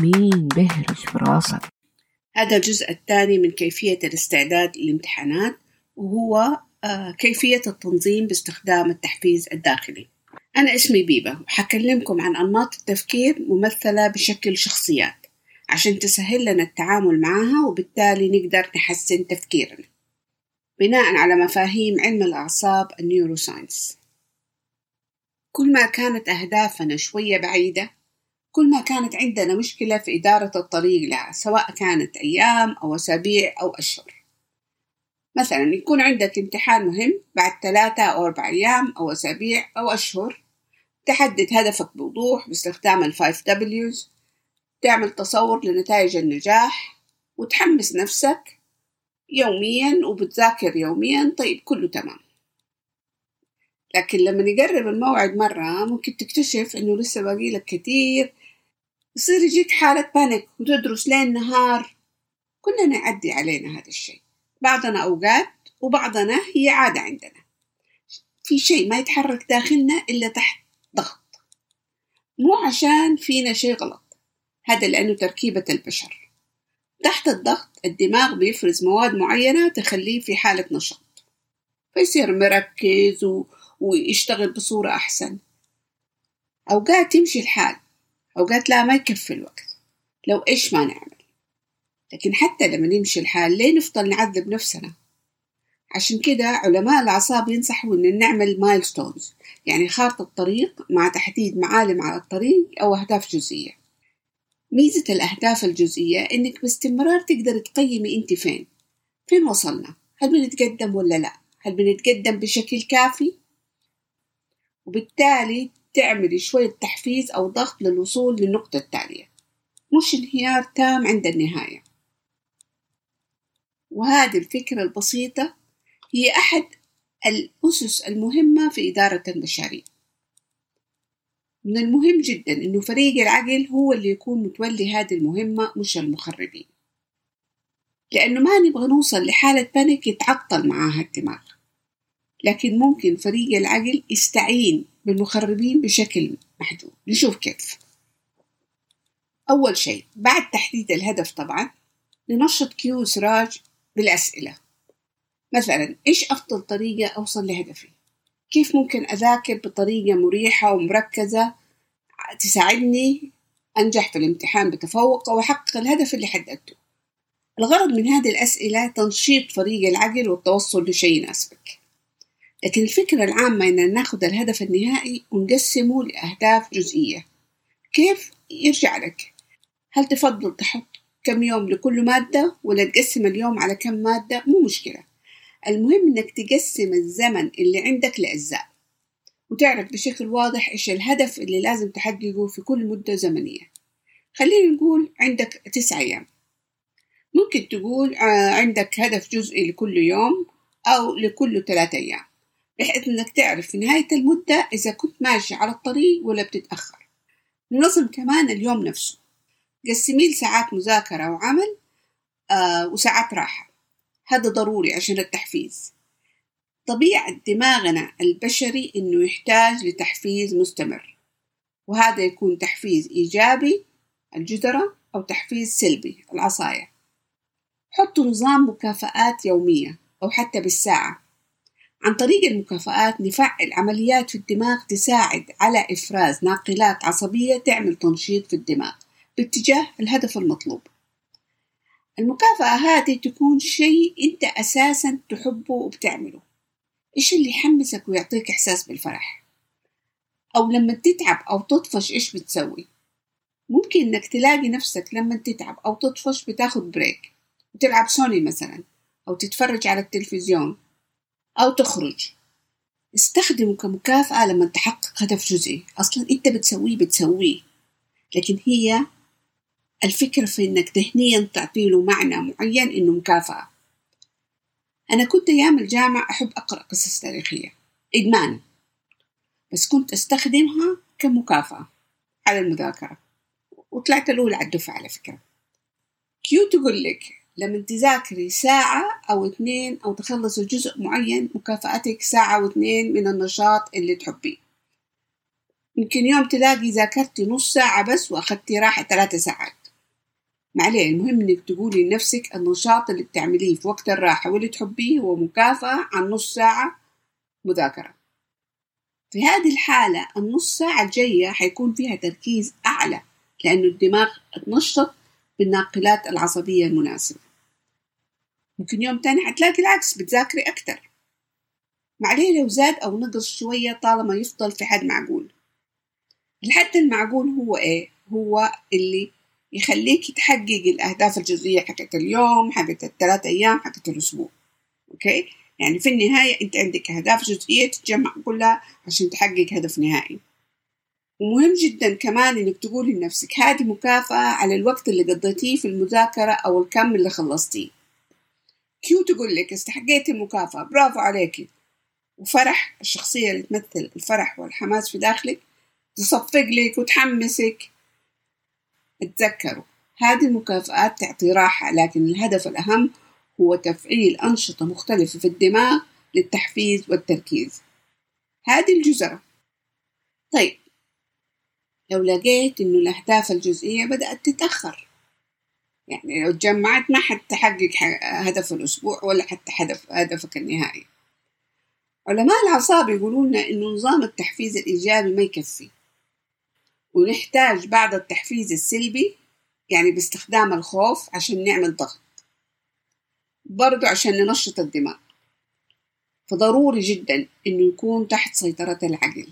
مين بهرج في راسك؟ هذا الجزء الثاني من كيفية الاستعداد للامتحانات وهو آه، كيفية التنظيم باستخدام التحفيز الداخلي. أنا اسمي بيبة وحكلمكم عن أنماط التفكير ممثلة بشكل شخصيات عشان تسهل لنا التعامل معها وبالتالي نقدر نحسن تفكيرنا. بناء على مفاهيم علم الأعصاب النيوروساينس. كل ما كانت أهدافنا شوية بعيدة كل ما كانت عندنا مشكلة في إدارة الطريق لها سواء كانت أيام أو أسابيع أو أشهر. مثلا يكون عندك امتحان مهم بعد ثلاثة أو أربع أيام أو أسابيع أو أشهر. تحدد هدفك بوضوح باستخدام ال five Ws تعمل تصور لنتائج النجاح وتحمس نفسك يوميا وبتذاكر يوميا. طيب كله تمام. لكن لما يقرب الموعد مرة ممكن تكتشف إنه لسه باقي لك كتير يصير يجيك حالة بانيك وتدرس لين نهار. كلنا يعدي علينا هذا الشيء. بعضنا أوقات وبعضنا هي عادة عندنا. في شيء ما يتحرك داخلنا إلا تحت ضغط. مو عشان فينا شيء غلط. هذا لأنه تركيبة البشر. تحت الضغط الدماغ بيفرز مواد معينة تخليه في حالة نشاط. فيصير مركز و... ويشتغل بصورة أحسن. أوقات يمشي الحال. أوقات لا ما يكفي الوقت. لو إيش ما نعمل. لكن حتى لما يمشي الحال ليه نفضل نعذب نفسنا؟ عشان كده علماء الأعصاب ينصحوا إن نعمل مايلستونز يعني خارطة طريق مع تحديد معالم على الطريق أو أهداف جزئية. ميزة الأهداف الجزئية إنك باستمرار تقدر تقيمي أنت فين. فين وصلنا؟ هل بنتقدم ولا لا؟ هل بنتقدم بشكل كافي؟ وبالتالي تعملي شوية تحفيز أو ضغط للوصول للنقطة التالية. مش انهيار تام عند النهاية. وهذه الفكرة البسيطة هي أحد الأسس المهمة في إدارة المشاريع. من المهم جدا إنه فريق العقل هو اللي يكون متولي هذه المهمة مش المخربين. لأنه ما نبغى نوصل لحالة panic يتعطل معاها الدماغ لكن ممكن فريق العقل يستعين بالمخربين بشكل محدود. نشوف كيف. أول شيء بعد تحديد الهدف طبعا ننشط Q سراج بالأسئلة. مثلا إيش أفضل طريقة أوصل لهدفي؟ كيف ممكن أذاكر بطريقة مريحة ومركزة؟ تساعدني؟ أنجح في الامتحان بتفوق وأحقق الهدف اللي حددته. الغرض من هذه الأسئلة تنشيط فريق العقل والتوصل لشيء يناسبك. لكن الفكرة العامة إن ناخذ الهدف النهائي ونقسمه لأهداف جزئية. كيف يرجع لك؟ هل تفضل تحط كم يوم لكل مادة ولا تقسم اليوم على كم مادة؟ مو مشكلة. المهم إنك تقسم الزمن اللي عندك لأجزاء. وتعرف بشكل واضح إيش الهدف اللي لازم تحققه في كل مدة زمنية. خلينا نقول عندك تسعة أيام. ممكن تقول عندك هدف جزئي لكل يوم أو لكل ثلاثة أيام. بحيث إنك تعرف في نهاية المدة إذا كنت ماشي على الطريق ولا بتتأخر. ننظم كمان اليوم نفسه. قسميه لساعات مذاكرة وعمل آه وساعات راحة. هذا ضروري عشان التحفيز. طبيعة دماغنا البشري إنه يحتاج لتحفيز مستمر. وهذا يكون تحفيز إيجابي الجدرة أو تحفيز سلبي العصاية. حطوا نظام مكافآت يومية أو حتى بالساعة. عن طريق المكافآت نفعل عمليات في الدماغ تساعد على إفراز ناقلات عصبية تعمل تنشيط في الدماغ باتجاه الهدف المطلوب. المكافأة هذه تكون شيء أنت أساسا تحبه وبتعمله. إيش اللي يحمسك ويعطيك إحساس بالفرح؟ أو لما تتعب أو تطفش إيش بتسوي؟ ممكن إنك تلاقي نفسك لما تتعب أو تطفش بتاخد بريك وتلعب سوني مثلا أو تتفرج على التلفزيون أو تخرج. استخدمه كمكافأة لما تحقق هدف جزئي. أصلا أنت بتسويه بتسويه. لكن هي الفكرة في إنك ذهنيا تعطي له معنى معين إنه مكافأة. أنا كنت أيام الجامعة أحب أقرأ قصص تاريخية. إدمان. بس كنت أستخدمها كمكافأة على المذاكرة. وطلعت الأولى على الدفعة على فكرة. كيو تقول لك لما تذاكري ساعة أو اثنين أو تخلصي جزء معين مكافأتك ساعة واثنين من النشاط اللي تحبيه. يمكن يوم تلاقي ذاكرتي نص ساعة بس وأخدتي راحة ثلاثة ساعات. معليه المهم إنك تقولي لنفسك النشاط اللي بتعمليه في وقت الراحة واللي تحبيه هو مكافأة عن نص ساعة مذاكرة. في هذه الحالة النص ساعة الجاية حيكون فيها تركيز أعلى لأنه الدماغ اتنشط بالناقلات العصبية المناسبة. ممكن يوم تاني حتلاقي العكس بتذاكري أكتر. معليه لو زاد أو نقص شوية طالما يفضل في حد معقول. الحد المعقول هو إيه؟ هو اللي يخليك تحقق الأهداف الجزئية حقت اليوم حقت الثلاث أيام حقت الأسبوع. أوكي؟ يعني في النهاية أنت عندك أهداف جزئية تتجمع كلها عشان تحقق هدف نهائي. ومهم جدا كمان إنك تقولي لنفسك هذه مكافأة على الوقت اللي قضيتيه في المذاكرة أو الكم اللي خلصتيه. كيو تقول لك استحقيت المكافأة برافو عليكي وفرح الشخصية اللي تمثل الفرح والحماس في داخلك تصفق لك وتحمسك. اتذكروا هذه المكافآت تعطي راحة لكن الهدف الأهم هو تفعيل أنشطة مختلفة في الدماغ للتحفيز والتركيز. هذه الجزرة. طيب لو لقيت إنه الأهداف الجزئية بدأت تتأخر يعني لو تجمعت ما حتحقق هدف الأسبوع ولا حتى هدف هدفك النهائي. علماء الأعصاب يقولون لنا إنه نظام التحفيز الإيجابي ما يكفي. ونحتاج بعض التحفيز السلبي يعني باستخدام الخوف عشان نعمل ضغط. برضو عشان ننشط الدماغ. فضروري جدا إنه يكون تحت سيطرة العقل.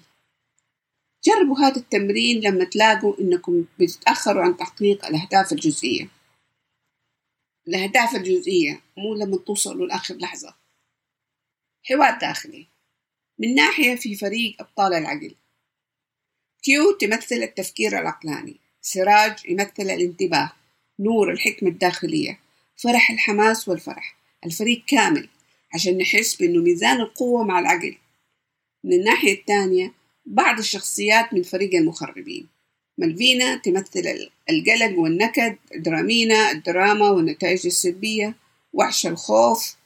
جربوا هذا التمرين لما تلاقوا إنكم بتتأخروا عن تحقيق الأهداف الجزئية. الأهداف الجزئية مو لما توصلوا لآخر لحظة. حوار داخلي. من ناحية في فريق أبطال العقل. كيو تمثل التفكير العقلاني. سراج يمثل الانتباه. نور الحكمة الداخلية. فرح الحماس والفرح. الفريق كامل. عشان نحس بأنه ميزان القوة مع العقل. من الناحية الثانية بعض الشخصيات من فريق المخربين. ملفينا تمثل القلق والنكد درامينا الدراما والنتائج السلبية وحش الخوف.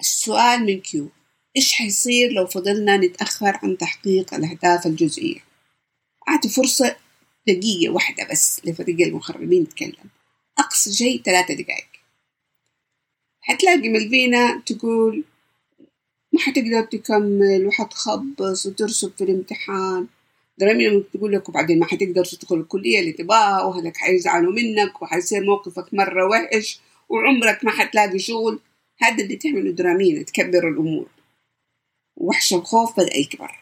السؤال من Q إيش حيصير لو فضلنا نتأخر عن تحقيق الأهداف الجزئية؟ أعطي فرصة دقيقة واحدة بس لفريق المخربين يتكلم. أقصى شيء ثلاثة دقائق. حتلاقي ملفينا تقول ما حتقدر تكمل وحتخبص وترسب في الامتحان. درامينا تقول لك وبعدين ما حتقدر تدخل الكلية اللي تبغاها وأهلك حيزعلوا منك وحيصير موقفك مرة وحش وعمرك ما حتلاقي شغل. هذا اللي تعمله درامينا تكبر الأمور. وحش الخوف بدأ يكبر.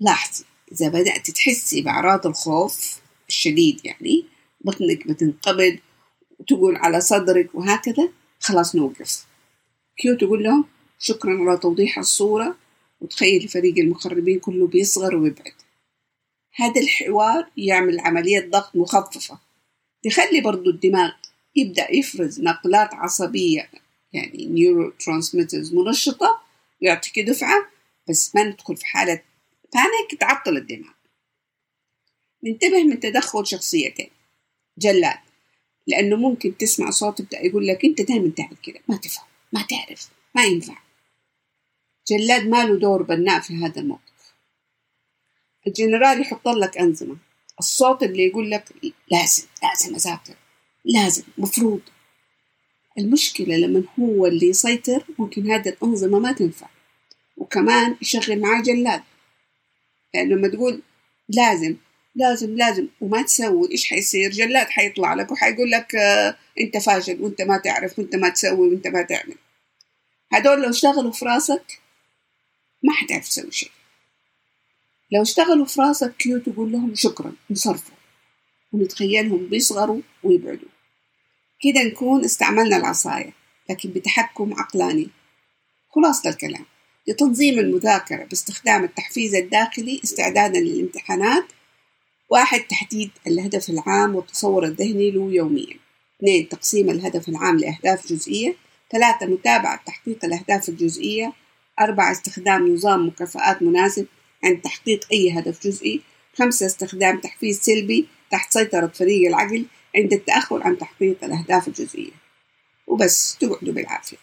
لاحظي إذا بدأت تحسي بأعراض الخوف الشديد يعني بطنك بتنقبض وتقفل على صدرك وهكذا خلاص نوقف. Q تقول لهم شكرا على توضيح الصورة. وتخيل فريق المخربين كله بيصغر ويبعد. هذا الحوار يعمل عملية ضغط مخففة. تخلي برضو الدماغ يبدأ يفرز ناقلات عصبية يعني neurotransmitters منشطة يعطيك دفعة بس ما ندخل في حالة panic تعطل الدماغ. ننتبه من تدخل شخصيتين جلاد لأنه ممكن تسمع صوت يبدأ يقول لك أنت دائما تعمل كده ما تفهم ما تعرف ما ينفع. جلاد ما له دور بناء في هذا الموقف الجنرال يحط لك أنظمة الصوت اللي يقول لك لازم لازم أذاكر لازم مفروض. المشكلة لما هو اللي يسيطر ممكن هذه الأنظمة ما تنفع. وكمان يشغل معاه جلاد. لأنه لما تقول لازم لازم لازم وما تسوي إيش حيصير؟ جلاد حيطلع لك وحيقول لك آه أنت فاشل وأنت ما تعرف وأنت ما تسوي وأنت ما تعمل. هدول لو اشتغلوا في راسك ما حتعرف تسوي شيء. لو اشتغلوا في راسك كيو تقول لهم شكرا انصرفوا. ونتخيلهم بيصغروا ويبعدوا. كده نكون استعملنا العصاية لكن بتحكم عقلاني. خلاصة الكلام. لتنظيم المذاكرة باستخدام التحفيز الداخلي استعدادا للامتحانات. واحد تحديد الهدف العام والتصور الذهني له يوميا. اثنين تقسيم الهدف العام لأهداف جزئية. ثلاثة متابعة تحقيق الأهداف الجزئية. أربعة استخدام نظام مكافآت مناسب عند تحقيق أي هدف جزئي. خمسة استخدام تحفيز سلبي تحت سيطرة فريق العقل عند التأخر عن تحقيق الأهداف الجزئية. وبس تقعدوا بالعافية.